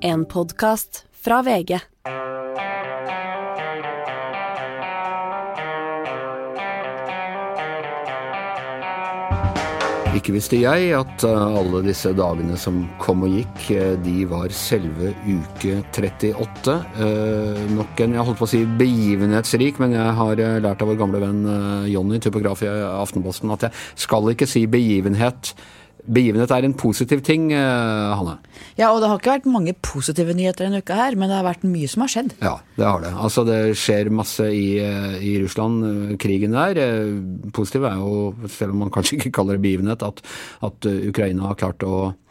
En podkast fra VG. Ikke visste jeg at uh, alle disse dagene som kom og gikk, uh, de var selve uke 38. Uh, nok en, jeg holdt på å si begivenhetsrik, men jeg har lært av vår gamle venn Jonny, typograf i Aftenposten, at jeg skal ikke si begivenhet. Begivenhet er en positiv ting, uh, Hanne. Ja, og det har ikke vært mange positive nyheter denne uka her, men det har vært mye som har skjedd. Ja, det har det. Altså det skjer masse i, eh, i Russland, eh, krigen der. Positiv er jo, selv om man kanskje ikke kaller det begivenhet, at, at eh, Ukraina har klart å eh,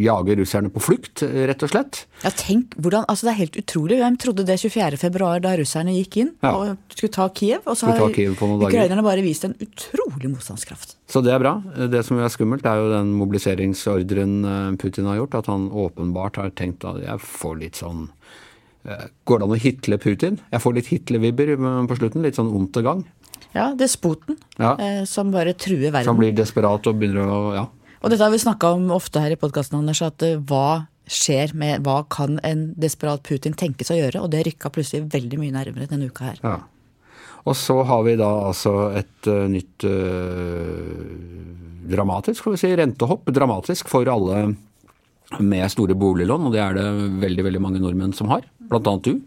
jage russerne på flukt, eh, rett og slett. Ja, tenk hvordan, altså Det er helt utrolig. Hvem trodde det 24. februar da russerne gikk inn Ja. og skulle ta Kiev? Og så har ukrainerne bare vist en utrolig motstandskraft. Så det er bra. Det som er skummelt, er jo den mobiliseringsordren eh, Putin har gjort. At han åpenbart har tenkt at jeg får litt sånn eh, Går det an å hitle Putin? Jeg får litt Hitler-vibber eh, på slutten. Litt sånn ondt og gang. Ja, despoten Ja. eh, som bare truer verden. Som blir desperat og begynner å Ja. Og dette har vi snakka om ofte her i podkasten, Anders, at eh, hva skjer med Hva kan en desperat Putin tenkes å gjøre? Og det rykka plutselig veldig mye nærmere denne uka her. ja. Og så har vi da altså et uh, nytt uh, dramatisk, skal vi si, rentehopp. Dramatisk for alle med store boliglån, og det er det veldig, veldig mange nordmenn som har. Blant annet du.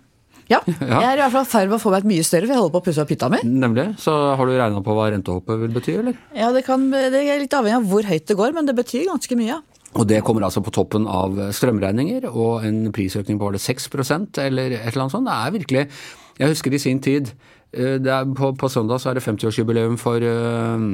Ja, Ja. jeg er i hvert fall i ferd med å få meg et mye større, for jeg holder på å pusse opp hytta mi. Nemlig. Så har du regna på hva rentehoppet vil bety, eller? Ja, det, kan, det er litt avhengig av hvor høyt det går, men det betyr ganske mye. Og det kommer altså på toppen av strømregninger og en prisøkning på var det 6 eller et eller annet sånt. Det er virkelig Jeg husker i sin tid eh, er på, på søndag så er det 50-årsjubileum for eh,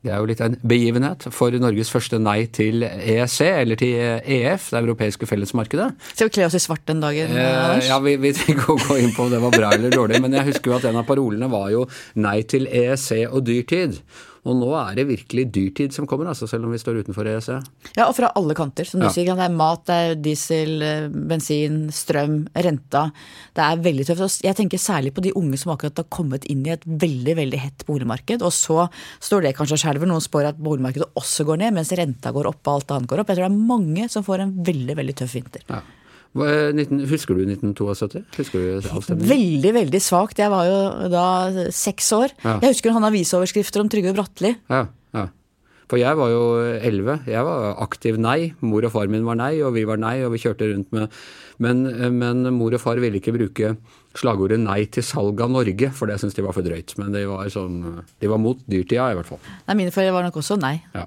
det er jo litt en begivenhet for Norges første nei til EEC, eller til EF, det europeiske fellesmarkedet. Skal vi kle oss i svart den dagen, Eh, ja, vi, vi trenger å gå inn på om det var bra eller dårlig, men jeg husker jo at en av parolene var jo nei til EEC og dyrtid. Og nå er det virkelig dyrtid som kommer, altså, selv om vi står utenfor EEC. Ja, og fra alle kanter. Som du Ja. sier, det er mat, det er diesel, eh, bensin, strøm, renta. Det er veldig tøft. Jeg tenker særlig på de unge som akkurat har kommet inn i et veldig veldig hett boligmarked. Og så står det kanskje og skjelver. Noen spår at boligmarkedet også går ned, mens renta går opp og alt annet går opp. Jeg tror det er mange som får en veldig, veldig tøff vinter. Ja. Hva, eh, 19, husker du 1972? Husker du avstemningen? Veldig, veldig svakt. Jeg var jo da seks år. Ja. Jeg husker han avisoverskrifter om Trygve Bratteli. Ja, ja. For jeg var jo elleve. Jeg var aktiv nei. Mor og far min var nei, og vi var nei, og vi kjørte rundt med Men, men mor og far ville ikke bruke slagordet 'nei til salg av Norge', for det syntes de var for drøyt. Men de var, sånn, de var mot dyrtida, i hvert fall. Nei, mine foreldre var nok også nei. Ja.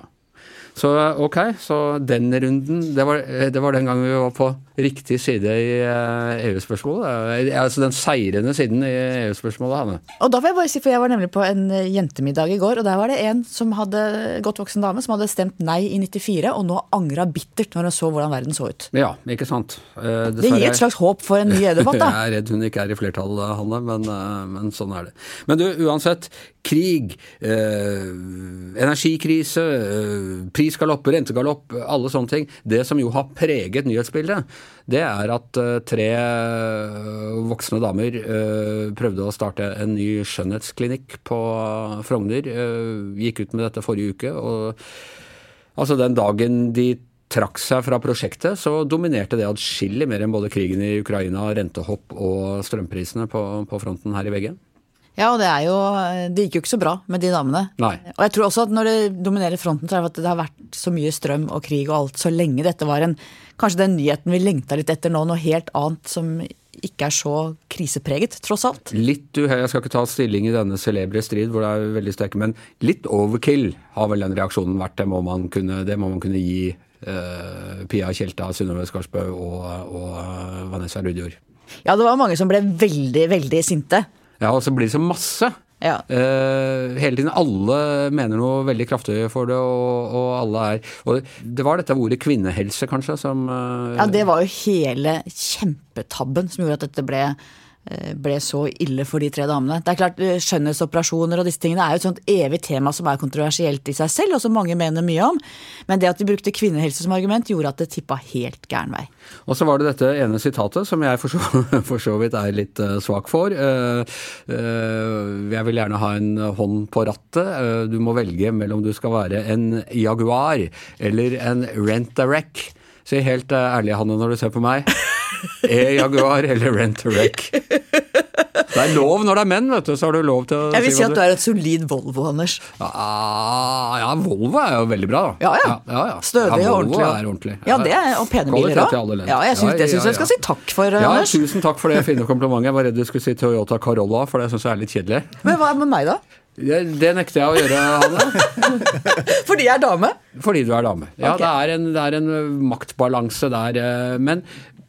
Så ok, så den runden det var, det var den gangen vi var på riktig side i eh, EU-spørsmålet. Eh, Altså den seirende siden i EU-spørsmålet, Hanne. Og da vil jeg bare si, for jeg var nemlig på en eh, jentemiddag i går, og der var det en som hadde, godt voksen dame som hadde stemt nei i 94, og nå angra bittert når hun så hvordan verden så ut. Ja, ikke sant. Eh, Det gir et slags håp for en ny EU-debatt, da. Jeg er redd hun ikke er i flertall, Hanne, men, men sånn er det. Men du, uansett. Krig, eh, energikrise, eh, prisgalopp, rentegalopp, alle sånne ting. Det som jo har preget nyhetsbildet, det er at eh, tre eh, voksne damer eh, prøvde å starte en ny skjønnhetsklinikk på Frogner. gikk ut med dette forrige uke. og Altså Den dagen de trakk seg fra prosjektet, så dominerte det atskillig mer enn både krigen i Ukraina, rentehopp og strømprisene på, på fronten her i VG. Ja, og det er jo Det gikk jo ikke så bra med de damene. Nei. Og jeg tror også at når det dominerer fronten, så er det at det har vært så mye strøm og krig og alt så lenge dette var en Kanskje den nyheten vi lengta litt etter nå, noe helt annet som ikke er så krisepreget, tross alt. Litt uheldig, Jeg skal ikke ta stilling i denne celebre strid, hvor det er veldig sterke, men litt overkill har vel den reaksjonen vært. Det må man kunne, det må man kunne gi uh, Pia Tjelta, Synnøve Skarsbø og, og Vanessa Rudjord. Ja, det var mange som ble veldig, veldig sinte. Ja, og så blir det så masse. Ja. Uh, hele tiden alle mener noe veldig kraftig for det, og, og alle er Og det var dette ordet kvinnehelse, kanskje, som uh, Ja, det var jo hele kjempetabben som gjorde at dette ble, ble så ille for de tre damene. Det er klart, eh, Skjønnhetsoperasjoner og disse tingene er jo et sånt evig tema som er kontroversielt i seg selv, og som mange mener mye om. Men det at de brukte kvinnehelse som argument, gjorde at det tippa helt gæren vei. Og så var det dette ene sitatet som jeg for så, for så vidt er litt eh, svak for. Eh, eh, jeg vil gjerne ha en hånd på rattet. Eh, du må velge mellom du skal være en Jaguar eller en Rent-a-Wreck. Si helt eh, ærlig, Hanne, når du ser på meg. E-Jaguar eller Rent-A-Wreck? Det er lov når det er menn, vet du, så har du lov til å Jeg vil si si at du er et solid Volvo, Anders. Ja, ja, Volvo er jo veldig bra, da. Ja, ja. ja, ja. Stødig ja, og ordentlig. er ordentlig. Ja, det er, og pene biler òg. Ja, jeg syns Ja, det syns ja, jeg skal si takk for, Ja, Anders. tusen takk for det fine komplimentet. Jeg var redd du skulle si Toyota Carolla, for det syns jeg er litt kjedelig. Men hva med meg, da? Det, det nekter jeg å gjøre, Hanne. Fordi jeg er dame? Fordi du er dame. Ja, okay. det, er en, det er en maktbalanse der. Men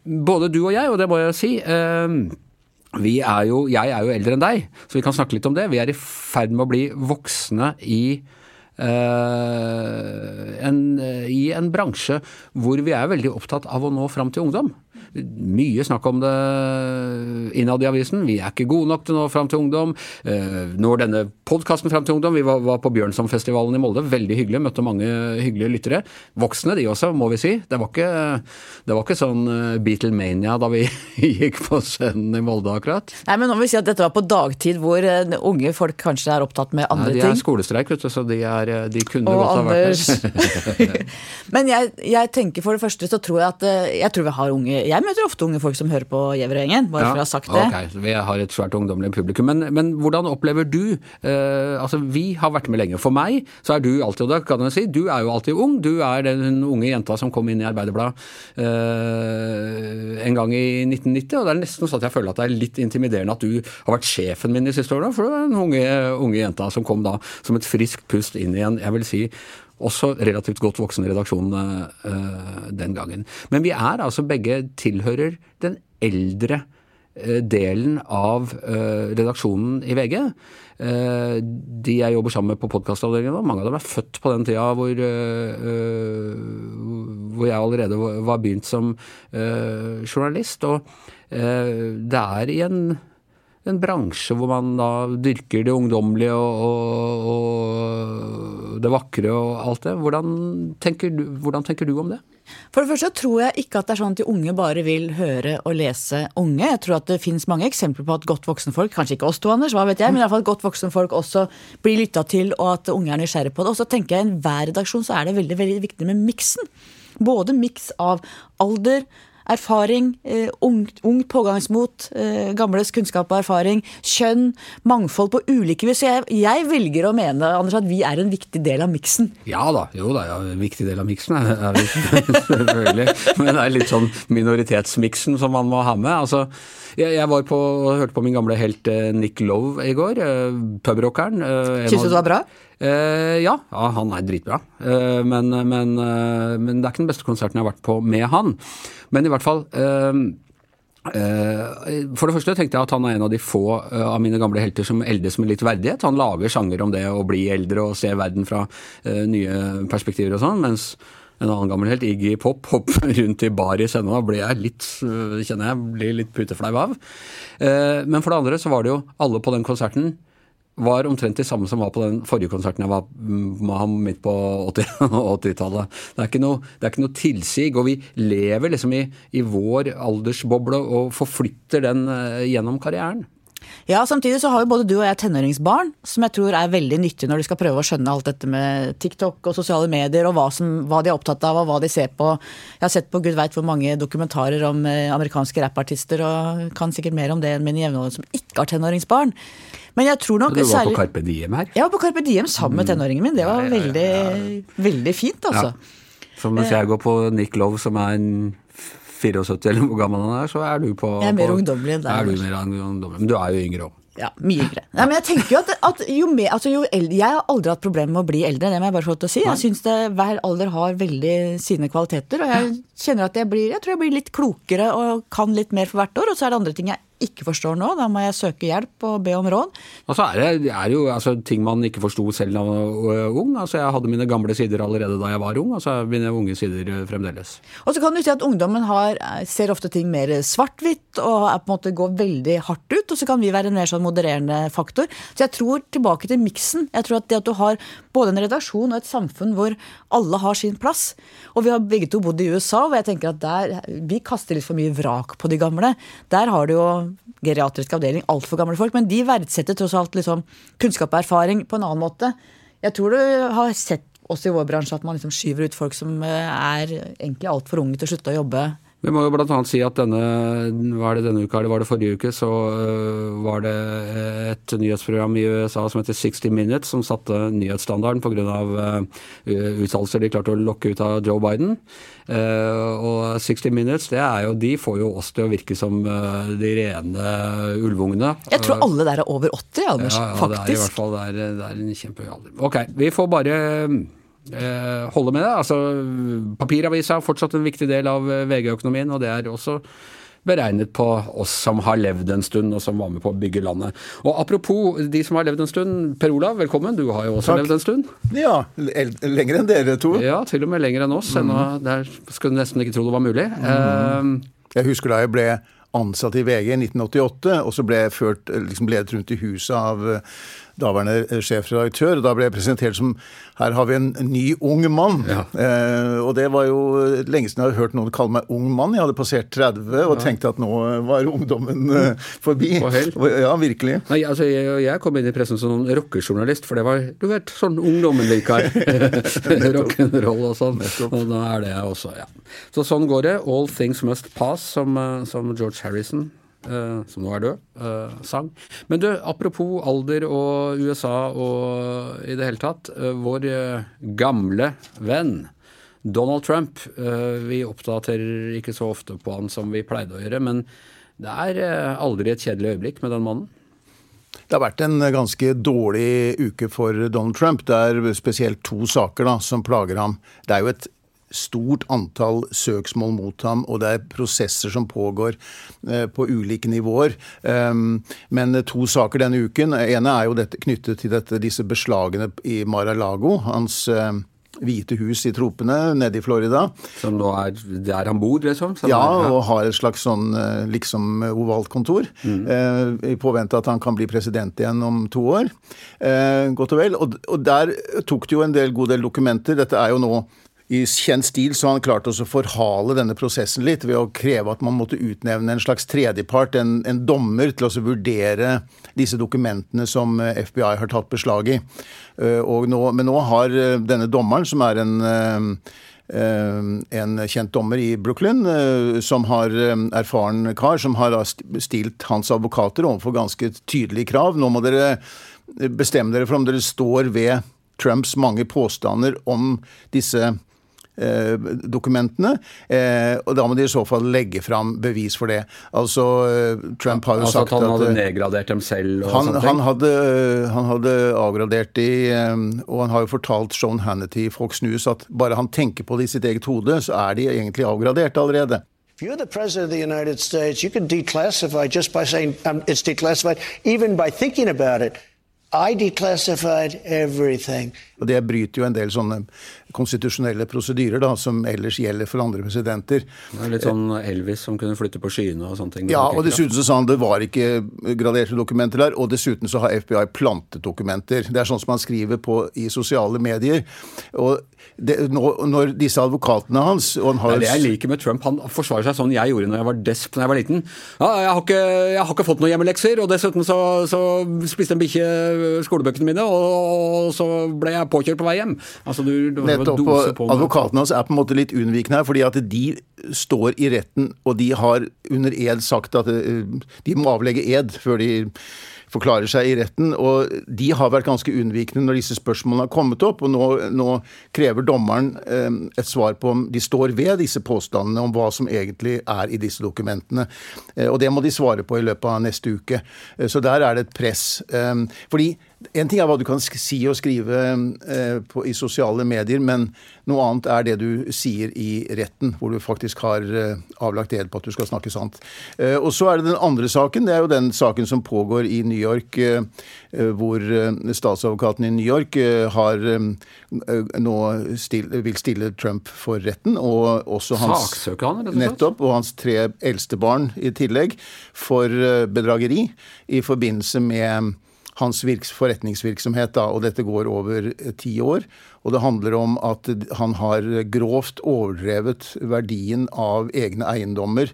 både du og jeg, og det må jeg si vi er jo, Jeg er jo eldre enn deg, så vi kan snakke litt om det. Vi er i ferd med å bli voksne i Uh, en, i en bransje hvor vi er veldig opptatt av å nå fram til ungdom. Mye snakk om det innad i avisen. Vi er ikke gode nok til å nå fram til ungdom. Eh, Når denne podkasten fram til ungdom Vi var, var på Bjørnsonfestivalen i Molde. Veldig hyggelig. Møtte mange hyggelige lyttere. Voksne, de også, må vi si. Det var ikke, det var ikke sånn eh, Beatlemania da vi gikk på scenen i Molde, akkurat. Nei, men nå må vi si at dette var på dagtid hvor eh, unge folk kanskje er opptatt med andre ting. Nei, de er skolestreik, vet du, så de, er, de kunne Og godt ha vært Anders der. Men jeg, jeg tenker for det første så tror jeg at Jeg tror vi har unge Jeg møter ofte unge folk som hører på Gjevrøy-gjengen, bare for å ha sagt det. ok, vi har et svært ungdommelig publikum. Men, men hvordan opplever du uh, Altså, vi har vært med lenge. For meg så er du alltid, og da kan jeg si, du er jo alltid ung. Du er den unge jenta som kom inn i Arbeiderbladet uh, en gang i 1990, og det er nesten sånn at jeg føler at det er litt intimiderende at du har vært sjefen min de siste årene, for du er den unge, unge jenta som kom da som et friskt pust inn i en, jeg vil si, også relativt godt voksen redaksjon eh, den gangen. Men vi er altså begge tilhører den eldre eh, delen av eh, redaksjonen i VG. De jeg jobber sammen med på podkastavdelingen nå, mange av dem er født på den tida hvor, hvor jeg allerede var- begynt som journalist. Og det er i en en bransje hvor man da dyrker det ungdommelige og, og, og det vakre og alt det. Hvordan tenker, du, hvordan tenker du om det? For det første tror jeg ikke at det er sånn at de unge bare vil høre og lese unge. Jeg tror at det finnes mange eksempler på at godt voksenfolk, kanskje ikke oss to, Anders, hva vet jeg, men i hvert fall godt voksenfolk også blir lytta til, og at unge er nysgjerrige på det. Og så tenker jeg i enhver redaksjon så er det veldig, veldig viktig med miksen. Både miks av alder, erfaring, eh, ungt, ungt pågangsmot, eh, gamles kunnskap og erfaring, kjønn, mangfold på ulike vis. Så jeg, jeg velger å mene Anders, at vi er en viktig del av miksen. Ja da, jo da, ja, en viktig del av miksen er, er vi selvfølgelig. Men det er litt sånn minoritetsmiksen som man må ha med. Altså, jeg, jeg var på, hørte på min gamle helt eh, Nick Love i går, pubrockeren. Syns du det var bra? Eh, ja, ja, han er dritbra. uh, men, men, uh, men det er ikke den beste konserten jeg har vært på med han. Men i hvert fall For det første tenkte jeg at han er en av de få av mine gamle helter som eldes med litt verdighet. Han lager sanger om det å bli eldre og se verden fra nye perspektiver og sånn. mens en annen gammel helt, Iggy Pop, hopper rundt i baris ennå. Da blir jeg litt, kjenner jeg blir litt puteflau av. Men for det andre så var det jo alle på den konserten var omtrent de samme som var på den forrige konserten jeg var med ham midt på 80 80-tallet. det, er ikke noe- noe tilsig, og vi lever liksom i, i vår aldersboble og forflytter den eh, gjennom karrieren. Ja, samtidig så har jo både du og jeg tenåringsbarn, som jeg tror er veldig nyttig når de skal prøve å skjønne alt dette med TikTok og sosiale medier, og hva, som, hva de er opptatt av og hva de ser på. Jeg har sett på gud veit hvor mange dokumentarer om eh, amerikanske rappartister, og kan sikkert mer om det enn mine jevnaldrende som ikke har tenåringsbarn. Men jeg tror nok Du var særlig på Carpe Diem her. Jeg var på Carpe Diem sammen med tenåringen min. Det var Ja, ja, ja, veldig, veldig fint, altså. Så mens jeg går på Nick Love, som er en 74 eller hvor gammel han er, så er du på Jeg er mer på- ungdommelig enn deg, du mer ungdommelig, Men du er jo yngre òg. Ja, mye yngre. Nei, men jeg tenker jo at, at jo mer, altså jo eldre, Jeg har aldri hatt problemer med å bli eldre, det må jeg bare få til å si. Jeg syns hver alder har veldig sine kvaliteter, og jeg kjenner at jeg blir jeg tror jeg blir litt klokere og kan litt mer for hvert år. Og så er det andre ting jeg ikke forstår nå, da må jeg søke hjelp og be om råd. Og så er det, er jo altså, ting man ikke forsto selv da man var ung. Altså, jeg hadde mine gamle sider allerede da jeg var ung, og så er mine unge sider eh, fremdeles. Og så kan du si at ungdommen har, ser ofte ting mer svart-hvitt og er på en måte går veldig hardt ut, og så kan vi være en mer sånn modererende faktor. Så jeg tror tilbake til miksen. Jeg tror at det at du har både en redaksjon og et samfunn hvor alle har sin plass. Og vi har begge to bodd i USA, og jeg tenker at der vi kaster litt for mye vrak på de gamle. Der har du jo geriatrisk avdeling altfor gamle folk, men de verdsetter tross alt liksom kunnskap og erfaring på en annen måte. Jeg tror du har sett også i vår bransje at man liksom skyver ut folk som eh, er egentlig altfor unge til å slutte å jobbe vi må jo bl.a. si at denne, var det denne uka, eller var det forrige uke, så uh, var det et nyhetsprogram i USA som heter 60 Minutes, som satte nyhetsstandarden pga. Uh, uttalelser de klarte å lokke ut av Joe Biden. Og 60 Minutes, det er jo, de får jo oss til å virke som de rene ulvungene. Jeg tror alle der er over 80, Anders. Ja, ja, faktisk. Det er i hvert fall det er, det er en kjempehøy alder. Ok, vi får bare eh, holde med det. Altså, Papiravisa er fortsatt en viktig del av eh, VG-økonomien, og det er også beregnet på oss som har levd en stund, og som var med på å bygge landet. Og Apropos de som har levd en stund. Per Olav, velkommen. Du har jo også Takk. levd en stund. Ja, lenger enn dere to. Ja, til og med lenger enn oss. Mm. Ennå, der skulle du nesten ikke tro det var mulig. Mm. Eh, jeg husker da jeg ble ansatt i VG i 1988, og så ble jeg ført, liksom ledet rundt i huset av daværende sjefredaktør. Da ble jeg presentert som her har vi en ny ung mann. Ja. Eh, og det var jo lenge siden jeg hadde hørt noen kalle meg ung mann. Jeg hadde passert 30 og ja. tenkte at nå var ungdommen eh, forbi. Ja, virkelig. Nei, altså, jeg, jeg, kom inn i pressen som sånn rockejournalist, for det var du vet, sånn ungdommen liker. Rock'n'roll og sånn. Og da er det jeg også, ja. Så sånn går det. All things must pass, som, eh, som George Harrison Eh, som nå er død, eh, sang. Men du, apropos alder og USA og i det hele tatt. Eh, vår gamle venn Donald Trump. Vi oppdaterer ikke så ofte på han som vi pleide å gjøre, men det er aldri et kjedelig øyeblikk med den mannen. Det har vært en ganske dårlig uke for Donald Trump. Det er spesielt to saker da, som plager ham. Det er jo et stort antall søksmål mot ham, og det er prosesser som pågår eh, på ulike nivåer. Um, men to saker denne uken. ene er jo dette, knyttet til dette, disse beslagene i Mar-a-Lago. Hans eh, Hvite hus i tropene nede i Florida. Som nå er der han bor, liksom? ja, ja, og har et slags sånn eh, liksom ovalt kontor. Mm. Eh, I påvente at han kan bli president igjen om to år. Eh, godt og vel. Og, og der tok det jo en del, god del dokumenter. Dette er jo nå i kjent stil så har han klart å forhale denne prosessen litt ved å kreve at man måtte utnevne en slags tredjepart, en, en dommer, til å vurdere disse dokumentene som eh, FBI har tatt beslag i. Eh, nå, men nå har eh, denne dommeren, som er en en kjent dommer i Brooklyn, som har erfaren kar, som har stilt hans advokater overfor ganske tydelige krav. Nå må dere bestemme dere for om dere står ved Trumps mange påstander om disse dokumentene. Eh, og da må de i så fall legge fram bevis for det. Altså, eh, Trump har jo altså sagt at han hadde nedgradert dem selv? Han, han, hadde, han, hadde, avgradert de, og han har jo fortalt Sean Hannity i Fox News at bare han tenker på det i sitt eget hode, så er de egentlig avgradert allerede. If you're the president of the United States, you can declassify just by saying um, it's declassified, even by thinking about it. I declassified everything. Og Det bryter jo en del sånne konstitusjonelle prosedyrer da, som ellers gjelder for andre presidenter. Det er litt sånn Elvis som kunne flytte på skyene og sånne ting. Ja, og dessuten så sa han det var ikke graderte dokumenter der, og dessuten så har FBI plantet dokumenter. Det er sånn som han skriver på i sosiale medier. Og det, når, når, disse advokatene hans og han har... Det er det jeg liker med Trump. Han forsvarer seg sånn jeg gjorde når jeg var desp da jeg var liten. Ja, jeg har ikke, jeg har ikke fått noen hjemmelekser, og dessuten så, så spiste en bikkje skolebøkene mine, og, så ble jeg påkjørt på vei hjem. Altså, du, du Nettopp. Advokatene hans er på en måte litt unnvikende her, fordi at de står i retten, og de har under ed sagt at eh, de må avlegge ed før de forklarer seg i retten. Og de har vært ganske unnvikende når disse spørsmålene har kommet opp. Og nå, nå krever dommeren eh, et svar på om de står ved disse påstandene om hva som egentlig er i disse dokumentene. Eh, og det må de svare på i løpet av neste uke. Eh, så der er det et press. Eh, fordi en ting er hva du kan si og skrive eh, på, i sosiale medier, men noe annet er det du sier i retten, hvor du faktisk har eh, avlagt ed på at du skal snakke sant. Eh, og så er det den andre saken. Det er jo den saken som pågår i New York, hvor statsadvokaten i New York har nå still, vil stille Trump for retten, og også hans Saksøker Nettopp. Og hans tre eldste barn i tillegg, for bedrageri i forbindelse med hans forretningsvirksomhet, da, og dette går over eh, ti år. Og det handler om at han har grovt overdrevet verdien av egne eiendommer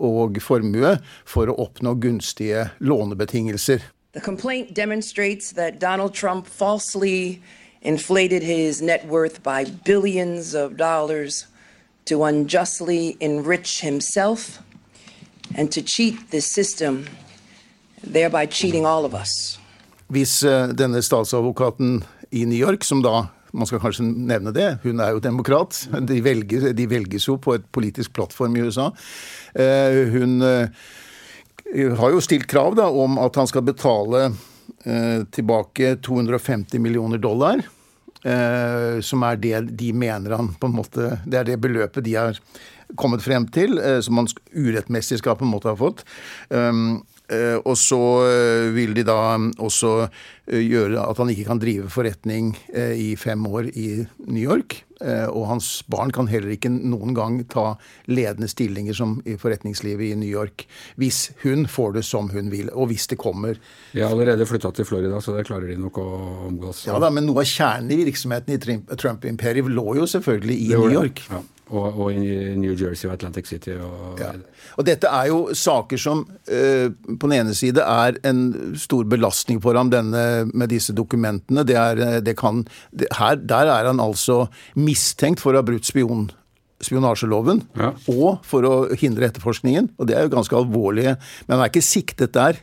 og formue for å oppnå gunstige lånebetingelser. The complaint demonstrates that Donald Trump falsely inflated his net worth by billions of dollars to unjustly enrich himself and to cheat the system, thereby cheating all of us. Hvis eh, denne statsadvokaten i New York, som da man skal kanskje nevne det, hun er jo demokrat. De, velges, de velges jo på et politisk plattform i USA. Eh, hun eh, har jo stilt krav da om at han skal betale tilbake 250 millioner dollar. Som er det de mener han på en måte Det er det beløpet de har kommet frem til, som han urettmessig skal på en måte ha fått. Eh, og så eh, vil de da også eh, gjøre at han ikke kan drive forretning i fem år i New York. Og hans barn kan heller ikke noen gang ta ledende stillinger som i forretningslivet i New York. Hvis hun får det som hun vil, og hvis det kommer. De har allerede flytta til Florida, så det klarer de nok å omgås. Ja da, men noe av kjernen i virksomheten i Trump-imperiet lå jo selvfølgelig i New York. Ja. Og, og, i New Jersey og Atlantic City. Og, ja. og dette er jo saker som uh, på den ene side er en stor belastning for ham denne, med disse dokumentene. Det er, eh, det kan, det, her, der er han altså mistenkt for å ha brutt spion spionasjeloven ja. og for å hindre etterforskningen. Og det er jo ganske alvorlige. Men han er ikke siktet der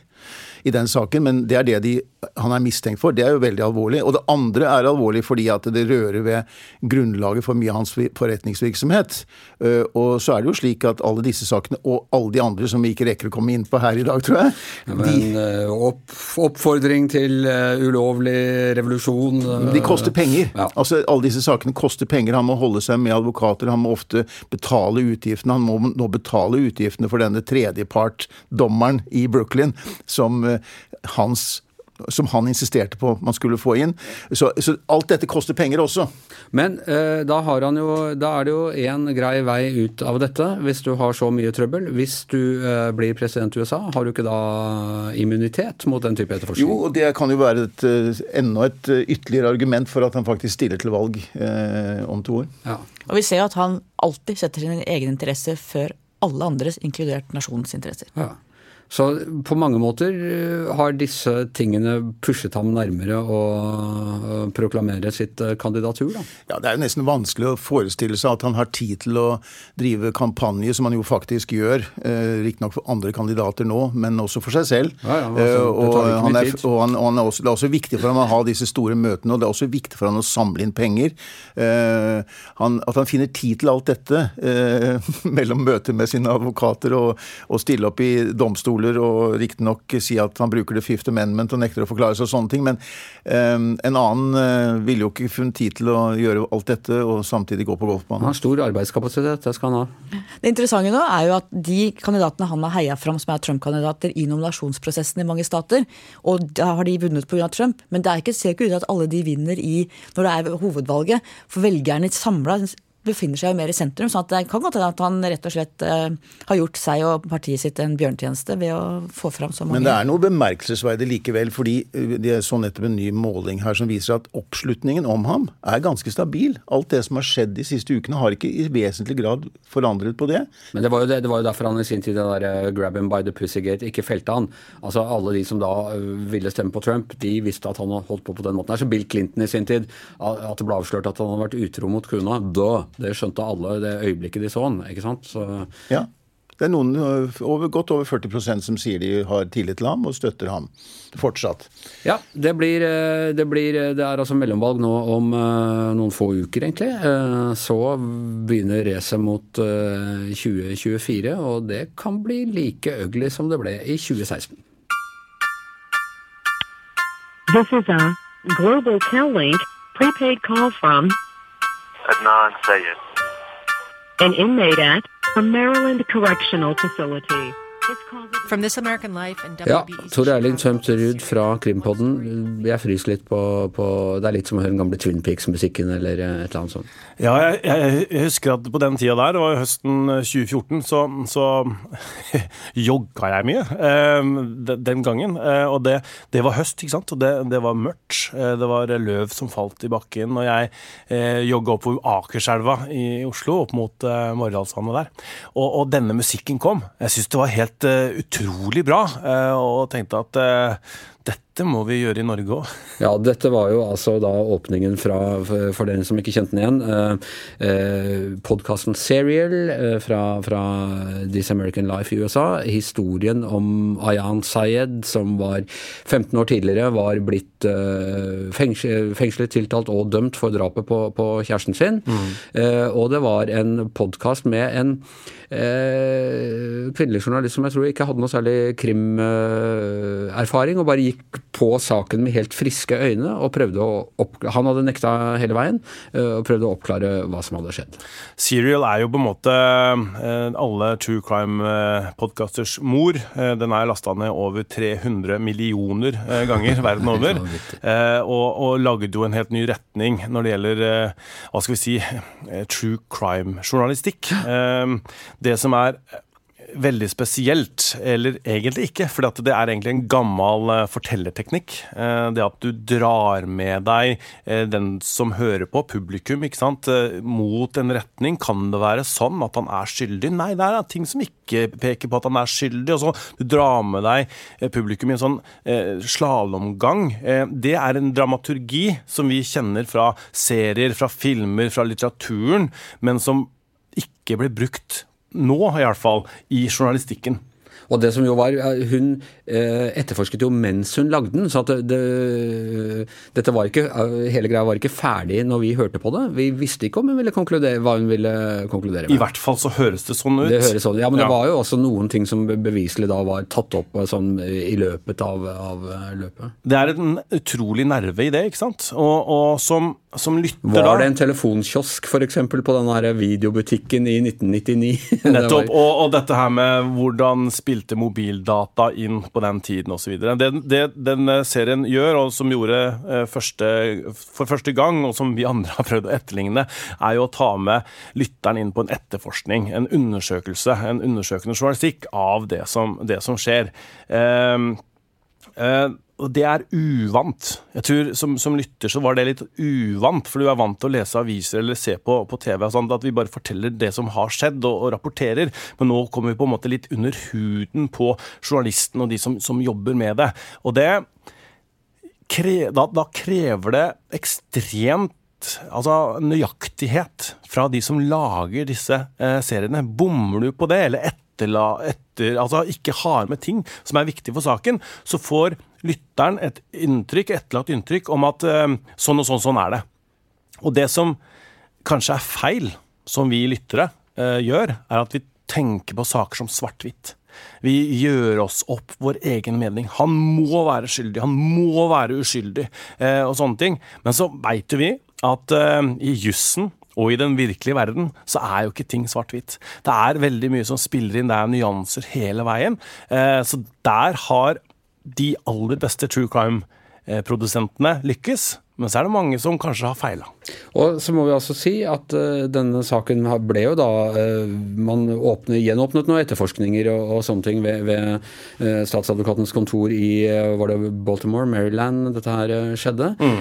i den saken, men det er det de, han er mistenkt for. Det er jo veldig alvorlig. Og det andre er alvorlig fordi at det rører ved grunnlaget for mye av hans forretningsvirksomhet. Eh, og så er det jo slik at alle disse sakene, og alle de andre som vi ikke rekker å komme inn på her i dag, tror jeg ja, Men de, eh, opp, oppfordring til uh, ulovlig revolusjon De koster penger. Ja. Altså Alle disse sakene koster penger. Han må holde seg med advokater, han må ofte betale utgiftene. Han må nå betale utgiftene for denne tredjepart-dommeren i Brooklyn som hans som han insisterte på man skulle få inn. Så, så alt dette koster penger også. Men eh, da, jo, da, er det jo én grei vei ut av dette, hvis du har så mye trøbbel. Hvis du eh, blir president i USA, har du ikke da immunitet mot den type etterforskning? Jo, og det kan jo være et, eh, enda et eh, ytterligere argument for at han faktisk stiller til valg eh, om to år. Ja. Og vi ser jo at han alltid setter sin egen interesse før alle andres, inkludert nasjonens interesser. Ja. Så på mange måter eh, har disse tingene pushet ham nærmere å proklamere sitt eh, kandidatur, da. Ja, det er jo nesten vanskelig å forestille seg at han har tid til å drive kampanje, som han jo faktisk gjør. Eh, Riktignok for andre kandidater nå, men også for seg selv. Ja, ja, altså, og, han er, og, han, og han er også, det er også viktig for ham å ha disse store møtene, og det er også viktig for ham å samle inn penger. Han, at han finner tid til alt dette mellom møter med sine advokater og, og stille opp i domstolen domstoler og riktignok si at han bruker det fifth amendment og nekter å forklare seg og sånne ting, men um, en annen uh, ville jo ikke funnet tid til å gjøre alt dette og samtidig gå på golfbanen. Han har stor arbeidskapasitet, det skal han ha. Det interessante nå er jo at de kandidatene han har heia fram som er Trump-kandidater i nominasjonsprosessen i mange stater, og da har de vunnet pga. Trump, men det er ikke, ser ikke ut til at alle de vinner i, når det er hovedvalget. For velgerne samla befinner seg jo mer i sentrum. så det kan godt hende at han rett og slett eh, har gjort seg og partiet sitt en bjørntjeneste ved å få fram så mange Men det er noe bemerkelsesverdig likevel, fordi det er så nettopp en ny måling her som viser at oppslutningen om ham er ganske stabil. Alt det som har skjedd de siste ukene har ikke i vesentlig grad forandret på det. Men det var jo, det, det var jo derfor han i sin tid det der uh, grab him by the pussygate ikke felte han. Altså Alle de som da ville stemme på Trump, de visste at han holdt på på den måten. her, Så Bill Clinton i sin tid, at det ble avslørt at han hadde vært utro mot kona. Da det skjønte alle det øyeblikket de så han. ikke sant? Så... Ja. Det er noen, over, godt over 40% som sier de har tillit til ham og støtter ham fortsatt. Ja, det blir, eh, det blir Det er altså mellomvalg nå om noen få uker, egentlig. Så begynner racet mot uh, 2024, og det kan bli like ugly som det ble i 2016. This is a Global Cal-Link prepaid call from Adnan Sayed. An inmate at a Maryland Correctional Facility. Ja, Tor Erling Tømt Ruud fra Krimpodden. Jeg fryser litt på, på, Det er litt som å høre den gamle Twin Peaks-musikken eller et eller annet sånt. Ja, jeg, jeg, husker at på den tida der, det var høsten 2014, så, så jogga jeg mye eh, den gangen. Eh, og det, det, var høst, ikke sant. Og det, det var mørkt. Eh, det var løv som falt i bakken. Og jeg eh, jogga opp Akerselva i Oslo, opp mot eh, Morrdalsvannet der. Og, og, denne musikken kom. Jeg syns det var helt utrolig bra, uh, og tenkte at uh, dette må vi gjøre i Norge òg. Ja, dette var jo altså da åpningen fra, for, dere som ikke kjente den igjen, eh, eh, podkasten Serial eh, fra, fra This American Life i USA. Historien om Ayan Sayed, som var 15 år tidligere var blitt eh, fengslet, fengslet, tiltalt og dømt for drapet på, på kjæresten sin. Mm. Eh, og det var en podkast med en eh, kvinnelig journalist som jeg tror ikke hadde noe særlig krimerfaring, og bare gikk på saken med helt friske øyne og prøvde å oppklare Han hadde nekta hele veien og prøvde å oppklare hva som hadde skjedd. Serial er jo på en måte alle true crime-podkasters mor. Den er lasta ned over 300 millioner ganger verden over. og, og laget jo en helt ny retning når det gjelder hva skal vi si true crime-journalistikk. Det som er veldig spesielt, eller egentlig ikke, for det er egentlig en gammel uh, fortellerteknikk. Uh, det at du drar med deg uh, den som hører på, publikum, ikke sant, mot en retning. Kan det være sånn at han er skyldig? Nei, det er ting som ikke peker på at han er skyldig. og så Du drar med deg publikum i en sånn slalåmgang. det er en dramaturgi som vi kjenner fra serier, fra filmer, fra litteraturen, men som ikke ble brukt nå, iallfall, i journalistikken. Og det som jo var, Hun eh, etterforsket jo mens hun lagde den, så at det, det, dette var ikke, hele greia var ikke ferdig når vi hørte på det. Vi visste ikke om hun ville konkludere, hva hun ville konkludere med. I hvert fall så høres det sånn ut. Det høres sånn, Ja, men ja. det var jo også noen ting som beviselig da var tatt opp sånn i løpet av, av løpet. Det er en utrolig nerve i det, ikke sant? Og, og som, som, lytter da Var det en telefonkiosk f.eks. på denne her videobutikken i 1999? Nettopp. og, og dette her med hvordan spille spilte mobildata inn på den tiden osv. Det, det den eh, serien gjør, og som gjorde eh, første, for første gang, og som vi andre har prøvd å etterligne, er jo å ta med lytteren inn på en etterforskning, en undersøkelse, en undersøkende journalistikk av det som, det som skjer. Eh, eh, og det er uvant. Jeg tror som, som, lytter så var det litt uvant, for du er vant til å lese aviser eller se på, på TV og sånt, at vi bare forteller det som har skjedd og, og, rapporterer. Men nå kommer vi på en måte litt under huden på journalisten og de som, som jobber med det. Og det da, da krever det ekstremt altså, nøyaktighet fra de som lager disse eh, seriene. Bommer du på det, eller etterla, etter, altså ikke har med ting som er viktig for saken, så får lytteren et inntrykk, etterlatt inntrykk om at uh, sånn og sånn, sånn er det. Og det som kanskje er feil, som vi lyttere uh, gjør, er at vi tenker på saker som svart-hvitt. Vi gjør oss opp vår egen mening. Han må være skyldig, han må være uskyldig, uh, og sånne ting. Men så veit vi at i jussen og i den virkelige verden så er jo ikke ting svart-hvitt. Det er veldig mye som spiller inn, det er nyanser hele veien. Så der har de aller beste true crime-produsentene lykkes. Men så er det mange som kanskje har feila. Og så må vi altså si at uh, denne saken ble jo da uh, Man åpne, gjenåpnet noen etterforskninger og, og sånne ting ved, ved uh, statsadvokatens kontor i var det Baltimore, Maryland dette her skjedde. Mm.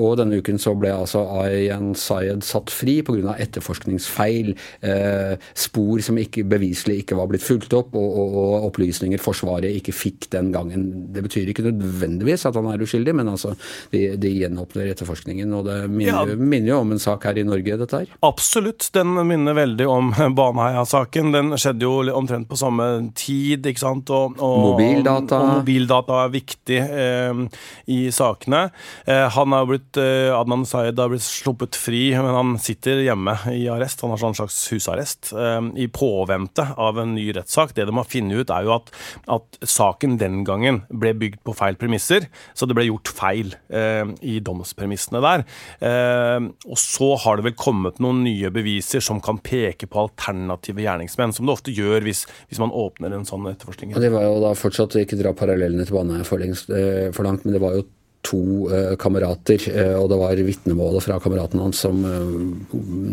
og denne uken så ble altså Ayan Sayed satt fri pga. etterforskningsfeil. spor som ikke, beviselig ikke var blitt fulgt opp, og, og, og, opplysninger Forsvaret ikke fikk den gangen. Det betyr ikke nødvendigvis at han er uskyldig, men altså de, de gjenåpner etterforskningen. og det minner, ja. Minner, jo om en sak her i Norge, dette her. Absolutt. Den minner veldig om Baneheia-saken. Den skjedde jo omtrent på samme tid, ikke sant. Og, og, mobildata. Og mobildata er viktig eh, i sakene. Eh, han har blitt, eh, Adnan Sayed har blitt sluppet fri, men han sitter hjemme i arrest. Han har sånn slags husarrest. Eh, I påvente av en ny rettssak. Det de har funnet ut, er jo at, at, saken den gangen ble bygd på feil premisser, så det ble gjort feil eh, i domspremissene der. Eh, og så har det vel kommet noen nye beviser som kan peke på alternative gjerningsmenn, som det ofte gjør hvis, hvis man åpner en sånn etterforskning. Det var jo da fortsatt ikke dra parallellene til banen for, eh, for langt, men det var jo to eh, kamerater, eh, og det var vitnemålet fra kameraten hans som eh,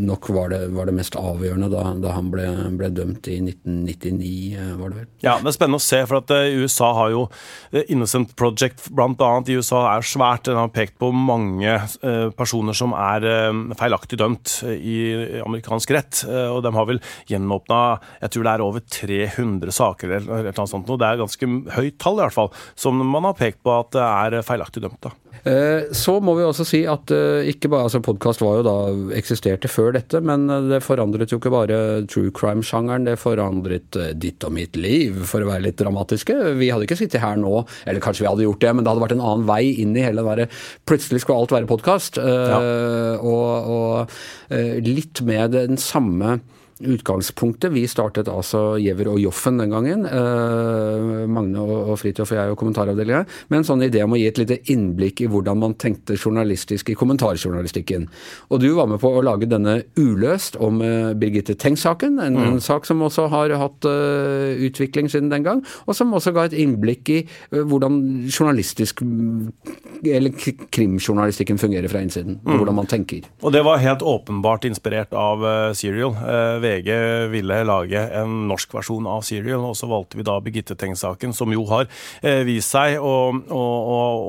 nok var det, var det mest avgjørende da, da han ble, ble, dømt i 1999, eh, var det vel. Ja, det er spennende å se, for at USA har jo Innocent Project annet i USA er svært. Den har pekt på mange personer som er feilaktig dømt i amerikansk rett, og de har vel gjenåpna jeg tror det er over 300 saker eller noe sånt. Det er ganske høyt tall i hvert fall, som man har pekt på at det er feilaktig dømt. Eh, så må vi også si at eh, ikke bare, altså podkast var jo da eksisterte før dette, men eh, det forandret jo ikke bare true crime-sjangeren, det forandret ditt og mitt liv, for å være litt dramatiske. Vi hadde ikke sittet her nå, eller kanskje vi hadde gjort det, men det hadde vært en annen vei inn i hele det Plutselig skulle alt være podkast. Ja. Og, og litt med den samme utgangspunktet. Vi startet altså Giæver og Joffen den gangen. Eh, Magne og, og Fridtjof og jeg og kommentaravdelinga. Med en sånn idé om å gi et lite innblikk i hvordan man tenkte journalistisk i kommentarjournalistikken. Og du var med på å lage denne Uløst om eh, Birgitte Tengs-saken. En, mm. en, sak som også har hatt uh, utvikling siden den gang. Og som også ga et innblikk i uh, hvordan journalistisk eller krimjournalistikken fungerer fra innsiden. Mm. Hvordan man tenker. Og det var helt åpenbart inspirert av uh, Serial. Uh, VG ville lage en norsk versjon av Serial, og så valgte vi da Birgitte Tengs-saken, som jo har eh, vist seg å, å,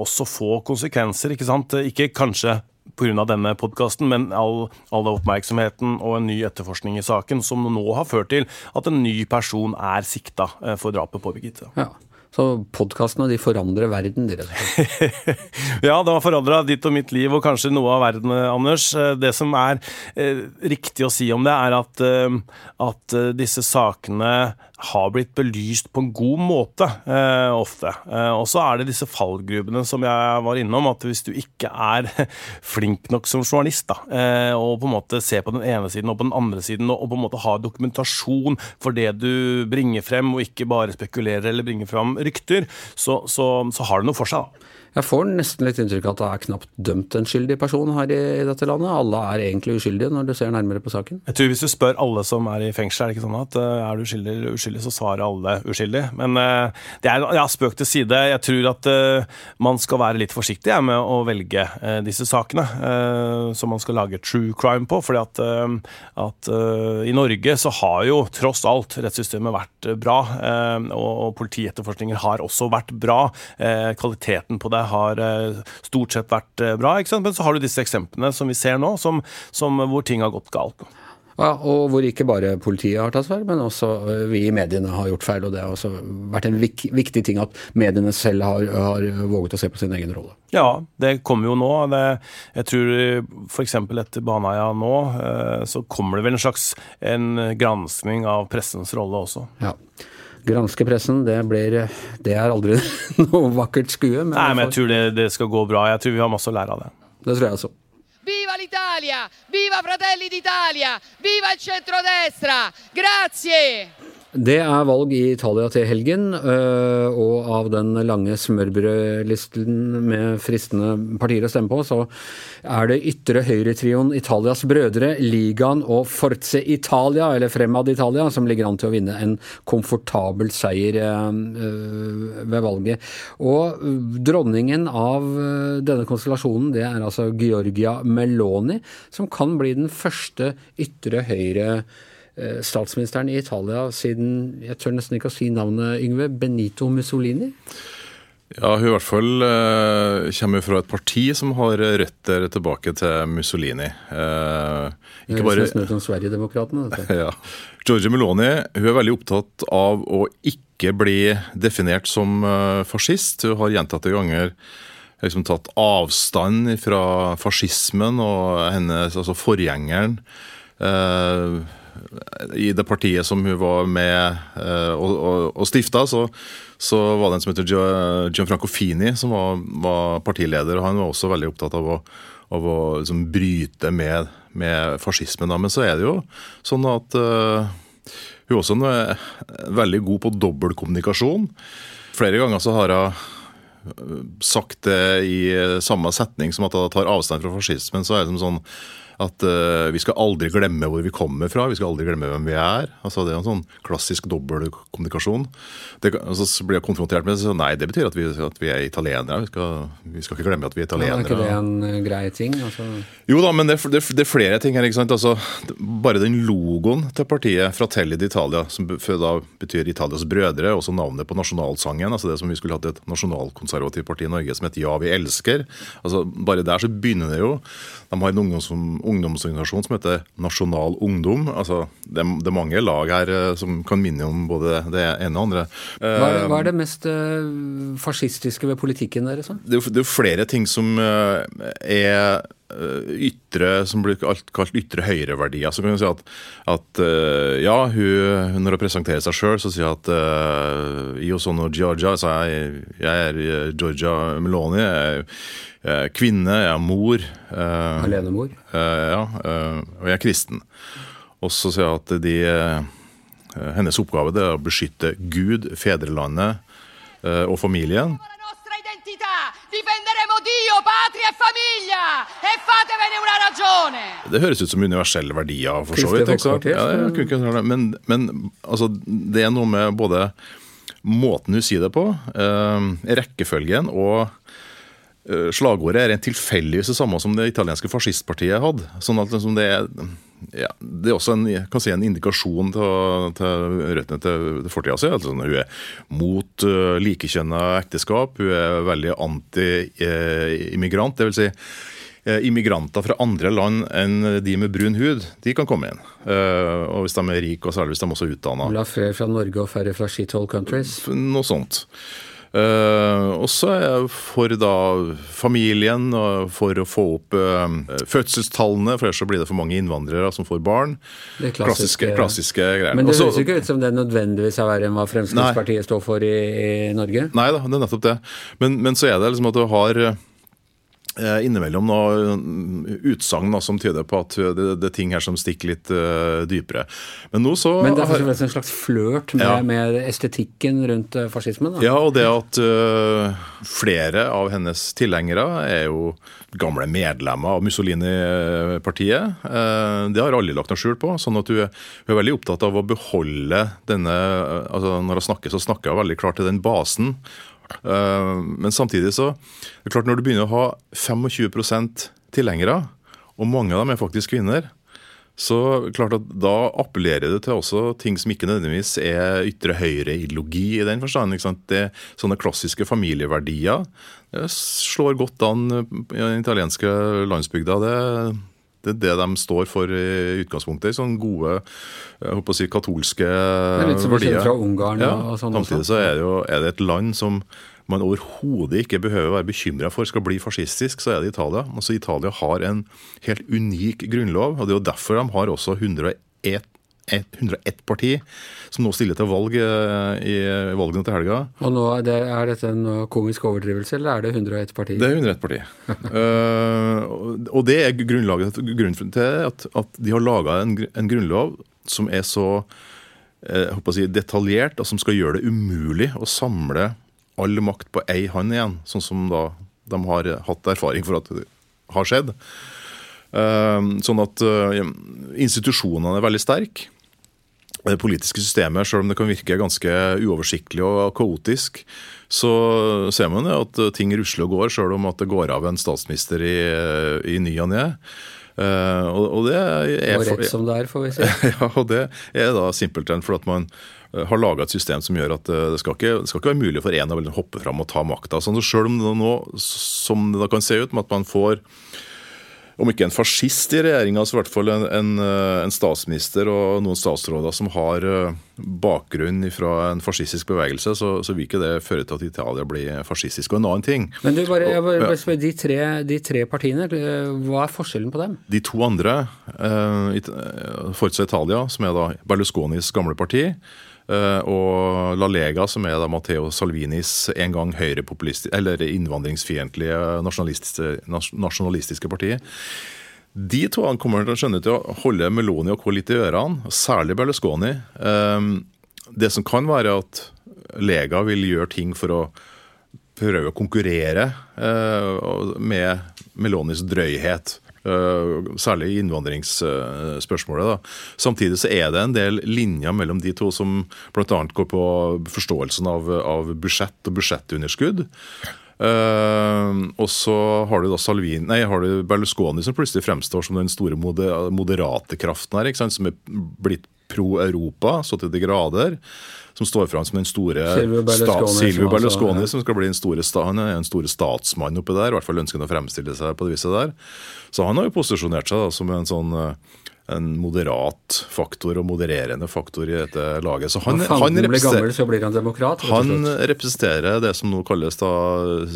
også få konsekvenser, ikke sant. Ikke kanskje pga. denne podkasten, men all, all, oppmerksomheten og en ny etterforskning i saken, som nå har ført til at en ny person er sikta eh, for drapet på Birgitte. Ja. Så podkastene de forandrer verden, de rett og slett. ja, det har forandra ditt og mitt liv, og kanskje noe av verden, Anders. Eh, det som er eh, riktig å si om det, er at, eh, at eh, disse sakene har blitt belyst på en god måte, eh, ofte. Eh, og så er det disse fallgrubene som jeg var innom, at hvis du ikke er flink nok som journalist, da, eh, og på en måte ser på den ene siden og på den andre siden, og, og på en måte har dokumentasjon for det du bringer frem, og ikke bare spekulerer eller bringer frem rykter, så, så, så har det noe for seg. da. Jeg får nesten litt inntrykk av at det er knapt dømt en skyldig person her i, dette landet. Alle er egentlig uskyldige når du ser nærmere på saken. Jeg tror Hvis du spør alle som er i fengsel, er det ikke sånn at uh, er du uskyldig eller uskyldig, så svarer alle uskyldig. Men uh, det er ja, spøk til side. Jeg tror at uh, man skal være litt forsiktig ja, med å velge disse sakene som man skal lage true crime på. fordi at, at i Norge så har jo tross alt rettssystemet vært bra, og politietterforskninger har også vært bra. kvaliteten på det har eh, stort sett vært eh, bra. Men så har du disse eksemplene som vi ser nå, som, som hvor ting har gått galt. Ja, og hvor ikke bare politiet har tatt feil, men også eh, vi i mediene har gjort feil. Og det har også vært en vik viktig ting at mediene selv har, har, våget å se på sin egen rolle. Ja, det kommer jo nå. Det, jeg tror f.eks. etter Baneheia nå, så kommer det vel en slags en granskning av pressens rolle også. Ja granske pressen, det, blir, det er aldri noe vakkert skue. Men Nei, men jeg tror det, det, skal gå bra. Jeg tror vi har masse å lære av det. Det tror jeg også. Viva l'Italia! Viva Fratelli d'Italia! Viva il centrodestra! Grazie! Det er valg i Italia til helgen, øh, og av den lange smørbrødlisten med fristende partier å stemme på, så er det ytre høyretrioen Italias brødre, Ligaen og Forze Italia, eller Fremad Italia, som ligger an til å vinne en komfortabel seier øh, ved valget. Og dronningen av denne konstellasjonen, det er altså Georgia Meloni, som kan bli den første ytre høyre Eh, statsministeren i Italia siden jeg tør nesten ikke å si navnet, Yngve, Benito Mussolini? Ja, hun i hvert fall eh, kommer fra et parti som har røtter tilbake til Mussolini. Eh, ikke bare som Sverigedemokraterna, ja. Georgie Meloni hun er veldig opptatt av å ikke bli definert som eh, fascist. Hun har gjentatte ganger liksom tatt avstand fra fascismen og hennes, altså forgjengeren. Uh, i det partiet som hun var med uh, og, og, stifta, så, så, var det en som heter Gianfranco Fini, som var, var, partileder. og Han var også veldig opptatt av å, av å liksom, bryte med, med fascismen. Men så er det jo sånn at uh, hun også er veldig god på dobbeltkommunikasjon. Flere ganger så har hun sagt det i samme setning som at hun tar avstand fra fascismen. så er det som sånn at uh, vi skal aldri glemme hvor vi kommer fra, vi skal aldri glemme hvem vi er. Altså Det er en sånn klassisk dobbeltkommunikasjon. Det, altså, så blir jeg konfrontert med det, så nei, det betyr at vi, at vi er italienere. Vi skal, vi skal ikke glemme at vi er Ja, er ikke det en eh, grei ting? Altså, Jo da, men det, det, det er flere ting her. ikke sant? Altså, bare den logoen til partiet Fratelli d'Italia, som da betyr Italias brødre, også navnet på nasjonalsangen, altså det som vi skulle hatt et nasjonalkonservativt parti i Norge som heter Ja, vi elsker. Altså, bare der så begynner det jo. De har en ungdoms, ungdomsorganisasjon som heter Nasjonal Ungdom. altså Det, er- det mange lag her eh, som kan minne om både det ene og andre. hva, er, Eh, hva er det mest eh, fascistiske ved politikken deres? det det er jo flere ting som eh, er eh, ytre, som blir kalt, kalt ytre høyreverdier. Så kan du si at, at eh, ja, hun, når hun presenterer seg sjøl, så sier hun at uh, Io sono Georgia, så jeg, jeg er eh, Georgia Meloni. Jeg, er kvinne, jeg er mor. eh, Alenemor? eh, ja, eh, og jeg er kristen. Og så sier hun at de, eh, hennes oppgave det er å beskytte Gud, fedrelandet eh, og familien. Difenderemo Dio, patria e famiglia! E fatevene una ragione! Det høres ut som universelle verdier, for så vidt. Ja, det. Men, men altså, det er noe med både måten hun sier det på, eh, rekkefølgen og eh, slagordet er en tilfeldigvis det samme som det italienske fascistpartiet hadde. Sånn at liksom det, er, ja, det er også en, kan si, en indikasjon til, til røttene til, fortida si. Altså, hun er mot uh, likekjønna ekteskap, hun er veldig anti-immigrant. det vil si eh, immigranter fra andre land enn de med brun hud, de kan komme inn. Eh, og hvis de er rike, og særlig hvis de også er utdanna. La flere fra Norge og færre fra shithole countries. Noe sånt. Eh, og så er jeg for da familien, og for å få opp eh, fødselstallene, for ellers så blir det for mange innvandrere som får barn. Det klassiske, klassiske greier. Men det høres ikke ut som det nødvendigvis er verre enn hva Fremskrittspartiet står for i, i Norge. Nei da, det er nettopp det. Men, men så er det liksom at du har innimellom noen utsagn som tyder på at det, det er ting her som stikker litt uh, dypere. Men nå så Men det er faktisk først en slags flørt med, Ja. med estetikken rundt eh, fascismen. Da. Ja, og det at uh, flere av hennes tilhengere er jo gamle medlemmer av Mussolini-partiet. Uh, det har alle lagt noe skjul på. sånn at hun er, hun er veldig opptatt av å beholde denne altså Når hun snakker, så snakker hun veldig klart til den basen. Eh, men samtidig så det er klart Når du begynner å ha 25 tilhengere, og mange av dem er faktisk kvinner, så klart at da appellerer det til også ting som ikke nødvendigvis er ytre høyre-ideologi i den forstand. Det, sånne klassiske familieverdier det slår godt an i den italienske landsbygda. Det, det det de står for i utgangspunktet. Sånne gode jeg håper å si, katolske er litt som vi kjenner verdier. fra Ungarn ja, og sånn Samtidig også. så er det jo er det et land som man overhodet ikke behøver å være bekymra for skal bli fascistisk, så er det Italia. Altså Italia har en helt unik grunnlov, og det er jo derfor de har også 101, et- 101 parti som nå stiller til valg eh, i valgene til helga. Og nå er, det, er dette en komisk overdrivelse, eller er det 101 parti? Det er 101 parti. uh, og- det er grunnlaget grunnen til at, at de har laga en, en grunnlov som er så eh, si, detaljert, og som skal gjøre det umulig å samle all makt på ei hånd igjen, sånn som da de har hatt erfaring for at det har skjedd. Sånn at institusjonene er veldig sterke. Det politiske systemet, selv om det kan virke ganske uoversiktlig og kaotisk, så ser man jo at ting rusler og går, selv om at det går av en statsminister i, i ny og ne. Eh, og, det er Og rett som det er, får vi si. ja, og det er da simpelthen fordi man eh, har laga et system som gjør at eh, det skal ikke, det skal ikke være mulig for en å hoppe fram og ta makta. Sånn, så selv om det nå, som det da kan se ut, med at man får om ikke en fascist i regjeringa, så i hvert fall en, en, eh, en statsminister og noen statsråder som har eh, bakgrunn fra en fascistisk bevegelse, så, så vil ikke det føre til at Italia blir fascistisk. Og en annen ting Men du, bare, jeg bare, bare spør, de, tre, de tre partiene, eh, hva er forskjellen på dem? De to andre, eh, Forza Italia, som er da Berlusconis gamle parti, og La Lega, som er da Matteo Salvinis en gang eller innvandringsfiendtlige nasjonalistiske, nas- nasjonalistiske parti. De to kommer til å skjønne til å holde Meloni og Co. litt i ørene, særlig Berlusconi. Eh, Det som kan være at Lega vil gjøre ting for å prøve å konkurrere eh, med Melonis drøyhet. Eh, Særlig innvandringsspørsmålet. da. Samtidig så er det en del linjer mellom de to som bl.a. går på forståelsen av, av budsjett og budsjettunderskudd. Uh, og så har du da Salvin, nei, har du Berlusconi som plutselig fremstår som den store moderate kraften her, som er blitt pro Europa så til de grader. Som står fram som den store Silvio Berlusconi, Silvio altså- ja. som skal bli den store, han er en store statsmann oppi der. I hvert fall ønsker han å fremstille seg på det viset der. Så han har jo posisjonert seg da, som en sånn eh, en moderat faktor og modererende faktor i dette laget. Så han, han, representerer, gammel, så han demokrat. han representerer det som nå kalles da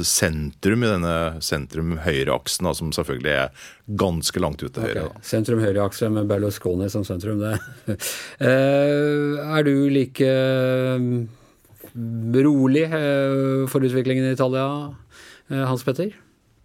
sentrum i denne sentrum-høyre-aksen, som selvfølgelig er ganske langt ut til høyre. Sentrum-høyre-akse med Berlusconi som sentrum, det. Eh, er du like eh, rolig eh, for utviklingen i Italia, Hans Petter?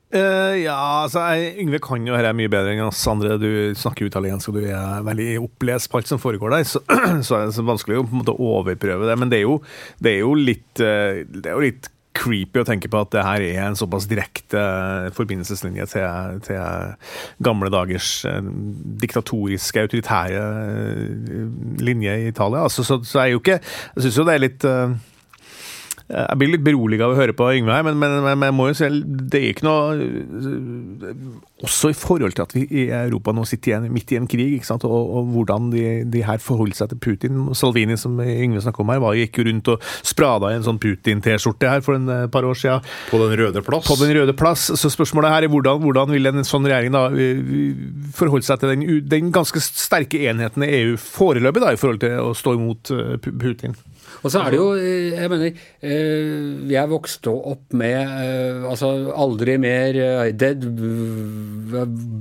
Eh, ja, altså jeg, Yngve kan jo dette mye bedre enn oss andre. Du snakker italiensk og du er veldig opplest på alt som foregår der, så, så er det så vanskelig å på en måte overprøve det. Men det er jo, det er jo litt eh, Det er jo litt creepy å tenke på at det her er en såpass direkte forbindelseslinje til, til gamle dagers eh, diktatoriske, autoritære linje i Italia. Altså, så, så er jo ikke Jeg syns jo det er litt jeg blir litt beroliget av å høre på Yngve her, men, men, men jeg må jo si det er ikke noe Også i forhold til at vi i Europa nå sitter igjen midt i en krig, ikke sant? Og, og hvordan de, de her forholder seg til Putin. Salvini, som Yngve snakket om her, var, gikk jo rundt og sprada i en sånn Putin-T-skjorte her for en eh, par år siden. På Den røde plass. På Den røde plass. Så spørsmålet her er hvordan, hvordan vil en sånn regjering da eh, forholde seg til den, den ganske sterke enheten i EU foreløpig da, i forhold til å stå imot eh, Pu- Putin? Og så er det jo, eh, jeg mener, eh, jeg vokste opp med eh, altså aldri mer eh, dead,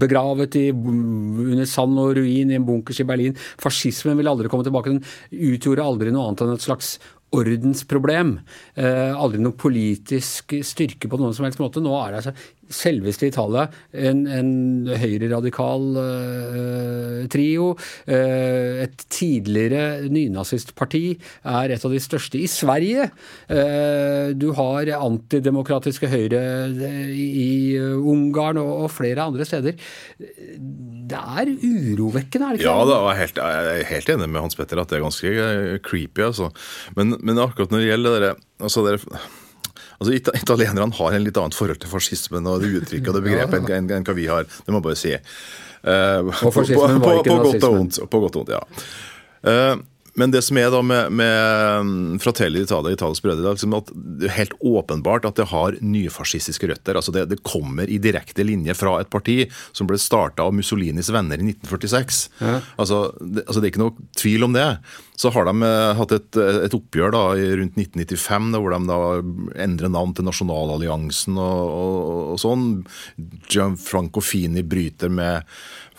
begravet i, under sand og ruin i en bunkers i Berlin. Fascismen vil aldri komme tilbake. Den utgjorde aldri noe annet enn et slags ordensproblem. Eh, aldri noe politisk styrke på noen som helst måte. Nå er det altså selveste Italia en, en høyreradikal eh, trio. Eh, et tidligere nynazistparti er et av de største i Sverige. Eh, du har antidemokratiske høyre eh, i eh, Ungarn og, og flere andre steder. Det er urovekkende, er det ikke? Ja, det? er helt, jeg er helt enig med Hans Petter at det er ganske eh, creepy. altså. Men, men akkurat når det gjelder det altså dere, altså ita Italienerne har en litt annet forhold til fascismen og det uttrykket og det begrepet enn enn- enn hva vi har. Det må jeg bare si. Uh, Og fascismen var ikke på, godt og på godt og vondt, ja. Eh, men det som er da med, med mm, Fratelli Italia, Italias brødre, det er liksom at det er helt åpenbart at det har nyfascistiske røtter. altså det, det kommer i direkte linje fra et parti som ble starta av Mussolinis venner i 1946. Altså, det, altså det er ikke noe tvil om det. Så har de eh, hatt et, et oppgjør da, rundt 1995 da, hvor de da endrer navn til Nasjonalalliansen og, og, og sånn. Gianfranco Fini bryter med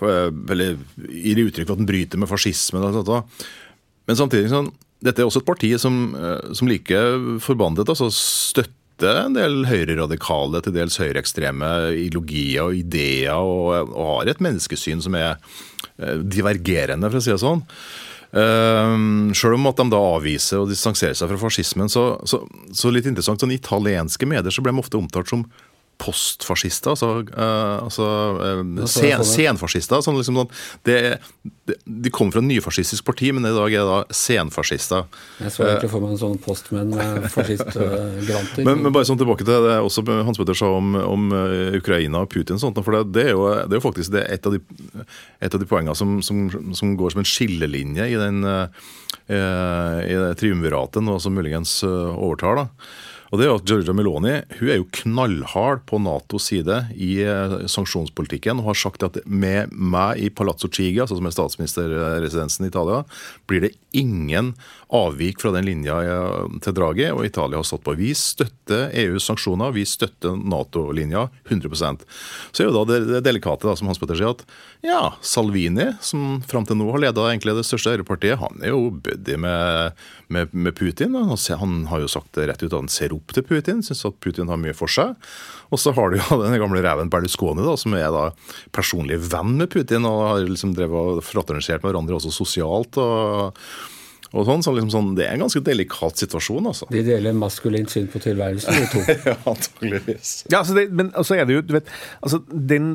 eh, Eller gir uttrykk for at han bryter med fascismen. og sånt. da. Men samtidig sånn, dette er også et parti som, eh, som like forbandet altså støtter en del høyreradikale, til dels høyreekstreme ideologier og ideer, og, og har et menneskesyn som er eh, divergerende, for å si det sånn. Uh, Sjøl om at de da avviser og distanserer seg fra fascismen, så, så, så litt interessant, sånn italienske medier så ble de ofte omtalt som postfascister, altså, uh, altså eh, så det sen, senfascister. Sånn liksom sånn, det, det, de kommer fra et nyfascistisk parti, men i dag er det da senfascister. Jeg så egentlig for meg en sånn postmenn med fascistgranter. Men, men bare sånn tilbake til det også Hans Petter sa om, om eh, Ukraina og Putin. og Sånt, for det, det, er jo, det er jo faktisk det et, av de, et av de poengene som, som, som går som en skillelinje i, den, uh, i triumviratet nå som muligens eh, overtar. da. Og det er jo at Giorgia Meloni hun er jo knallhard på Natos side i eh, sanksjonspolitikken og har sagt at med meg i Palazzo Chiga, altså som er statsministerresidensen i Italia, blir det ingen avvik fra den linja eh, til Draghi. Og Italia har stått på. Vi støtter EUs sanksjoner, vi støtter Nato-linja 100% Så er jo da det, delikate, da, som Hans Petter sier, at ja, Salvini, som fram til nå har leda det største høyrepartiet, han er jo buddy med, med, med Putin. Han, han har jo sagt det rett ut han ser opp til Putin, syns at Putin har mye for seg. Og så har du jo den gamle reven Berlusconi, da, som er da personlig venn med Putin, og har liksom drevet og fraternisert med hverandre også sosialt. og og sånn, så liksom sånn, det er en ganske delikat situasjon, altså. De deler maskulint syn på tilværelsen, de to. ja, antageligvis. Ja, altså det, men så er det jo, du vet, altså den,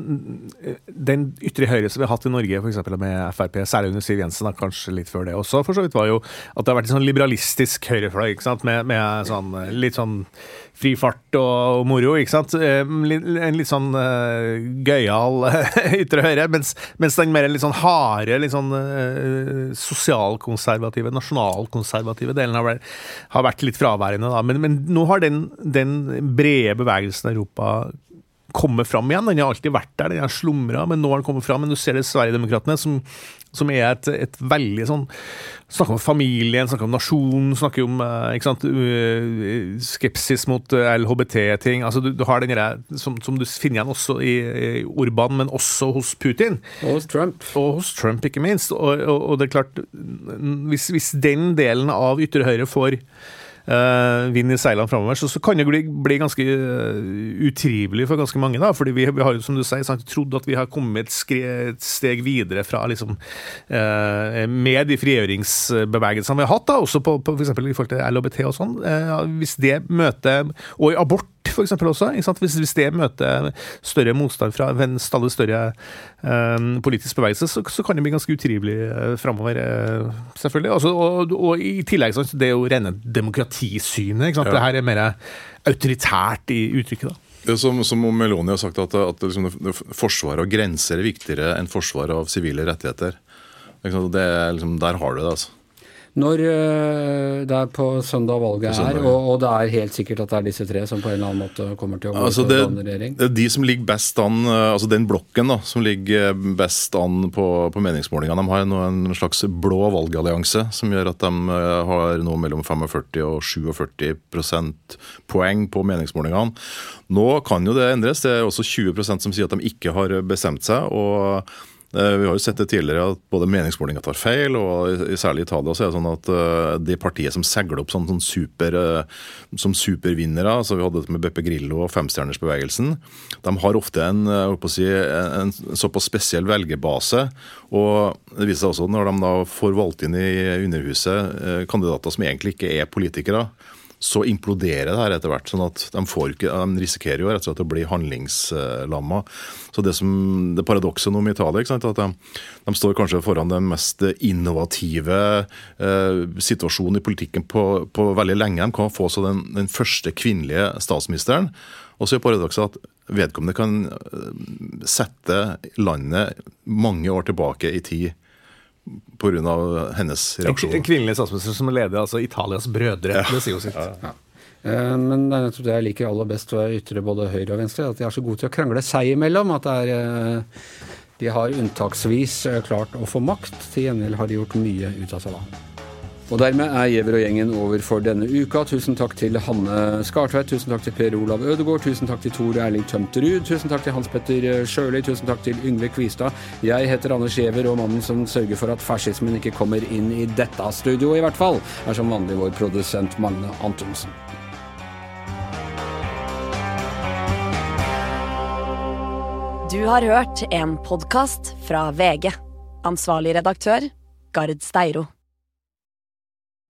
den ytre høyre som vi har hatt i Norge, f.eks. med Frp, særlig under Siv Jensen, da, kanskje litt før det også, for så vidt var jo at det har vært en sånn liberalistisk høyrefløy, ikke sant, med, med sånn, litt sånn fri fart og, moro, ikke sant. En litt sånn uh, gøyal ytre høyre, mens, mens, den mer litt sånn harde, litt sånn uh, sosialkonservative, nasjonalkonservative delen har har vært litt fraværende. Da. Men, men nå har den, den brede bevegelsen i Europa kommet fram igjen. Den har alltid vært der, den har slumra, men nå har den kommet fram. Men du ser det Sverigedemokraterna, som, som er et, et, veldig sånn Snakker om familien, snakker om nasjonen, snakker om eh, ikke sant, skepsis mot eh, LHBT-ting. altså du, du, har den som, som, du finner igjen også i, i Urban, men også hos Putin. Og hos Trump. Og hos Trump, ikke minst. Og, og, og det er klart, hvis, hvis den delen av ytre høyre får vind i seilene framover, så, så, kan det bli, bli ganske uh, utrivelig for ganske mange. da, fordi vi, vi har jo, som du sier, sant, trodd at vi har kommet et, steg videre fra liksom uh, med de frigjøringsbevegelsene vi har hatt, da, også på, på f.eks. i forhold til LHBT og sånn. hvis det møter Og i abort for eksempel også. Hvis, hvis, det møter større motstand fra en stadig større um, politisk bevegelse, så, så, kan det bli ganske utrivelig uh, framover, uh, selvfølgelig. Altså, og, og, i tillegg, sant, det er jo rene demokratisynet. Ikke sant? Ja. Det her er mer autoritært i uttrykket. da. Som, som Meloni har sagt, at, at liksom, forsvaret av grenser er viktigere enn forsvaret av sivile rettigheter. Det, liksom, der har du det, altså. Når øh, det er på søndag valget er, og, og, det er helt sikkert at det er disse tre som på en eller annen måte kommer til å altså det, regjering? Er de som ligger best an, øh, altså den blokken da, som ligger best an på, på meningsmålingene. De har nå en slags blå valgallianse som gjør at de øh, har nå mellom 45 og 47 prosentpoeng på meningsmålingene. Nå kan jo det endres. Det er også 20% som sier at de ikke har bestemt seg. og Eh, vi har jo sett det tidligere at både meningsmålinga tar feil, og særlig i Italia så er det sånn at det de partier som segler opp sånn, sånn super, eh, som supervinnere, så vi hadde det med Beppe Grillo og Femstjernersbevegelsen, de har ofte en, si, en, såpass spesiell velgerbase. Og det viser seg også når de da får valgt inn i Underhuset kandidater som egentlig ikke er politikere så imploderer det her etter hvert. sånn at De, ikke, de risikerer jo rett og slett å bli handlingslamma. Så Det som, det paradokset med Italia at de, de, står kanskje foran den mest innovative eh, situasjonen i politikken på, på, veldig lenge. De kan få så den, den første kvinnelige statsministeren. Og så er paradokset at vedkommende kan eh, sette landet mange år tilbake i tid pga. hennes reaksjon. En kvinnelig statsminister som leder altså Italias brødre. Ja. Det sier jo sitt. Ja. Ja. Eh, men det er nettopp det jeg liker aller best ved ytre både høyre og venstre, at de er så gode til å krangle seg imellom. At det er eh, De har unntaksvis eh, klart å få makt. Til gjengjeld har de gjort mye ut av seg da. Og dermed er Giæver og gjengen over for denne uka. Tusen takk til Hanne Skartveit, tusen takk til Per Olav Ødegaard, tusen takk til Tor Erling Tømterud, tusen takk til Hans Petter Sjøli, tusen takk til Yngve Kvistad. Jeg heter Anders Giæver, og mannen som sørger for at fascismen ikke kommer inn i dette studioet, i hvert fall, er som vanlig vår produsent Magne Antonsen. Du har hørt en podkast fra VG. Ansvarlig redaktør, Gard Steiro.